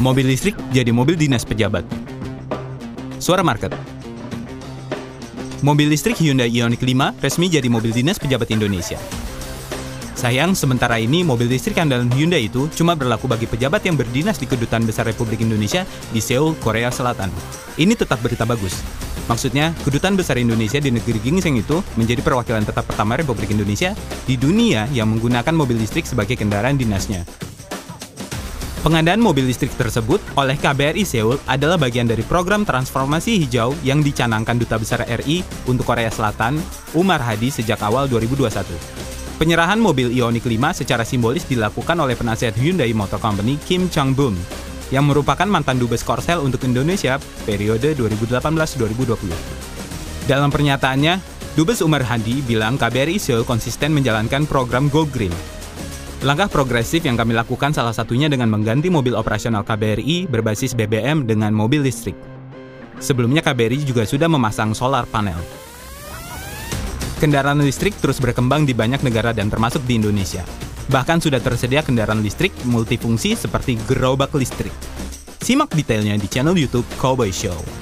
Mobil listrik jadi mobil dinas pejabat. Suara market. Mobil listrik Hyundai Ioniq 5 resmi jadi mobil dinas pejabat Indonesia. Sayang, sementara ini mobil listrik andalan Hyundai itu cuma berlaku bagi pejabat yang berdinas di Kedutaan Besar Republik Indonesia di Seoul, Korea Selatan. Ini tetap berita bagus. Maksudnya, Kedutaan Besar Indonesia di negeri gingseng itu menjadi perwakilan tetap pertama Republik Indonesia di dunia yang menggunakan mobil listrik sebagai kendaraan dinasnya. Pengadaan mobil listrik tersebut oleh KBRI Seoul adalah bagian dari program transformasi hijau yang dicanangkan Duta Besar RI untuk Korea Selatan, Umar Hadi sejak awal 2021. Penyerahan mobil Ioniq 5 secara simbolis dilakukan oleh penasihat Hyundai Motor Company Kim Chang-bum yang merupakan mantan dubes Korsel untuk Indonesia periode 2018-2020. Dalam pernyataannya, Dubes Umar Hadi bilang KBRI Seoul konsisten menjalankan program Go Green Langkah progresif yang kami lakukan salah satunya dengan mengganti mobil operasional KBRI berbasis BBM dengan mobil listrik. Sebelumnya KBRI juga sudah memasang solar panel. Kendaraan listrik terus berkembang di banyak negara dan termasuk di Indonesia. Bahkan sudah tersedia kendaraan listrik multifungsi seperti gerobak listrik. Simak detailnya di channel YouTube Cowboy Show.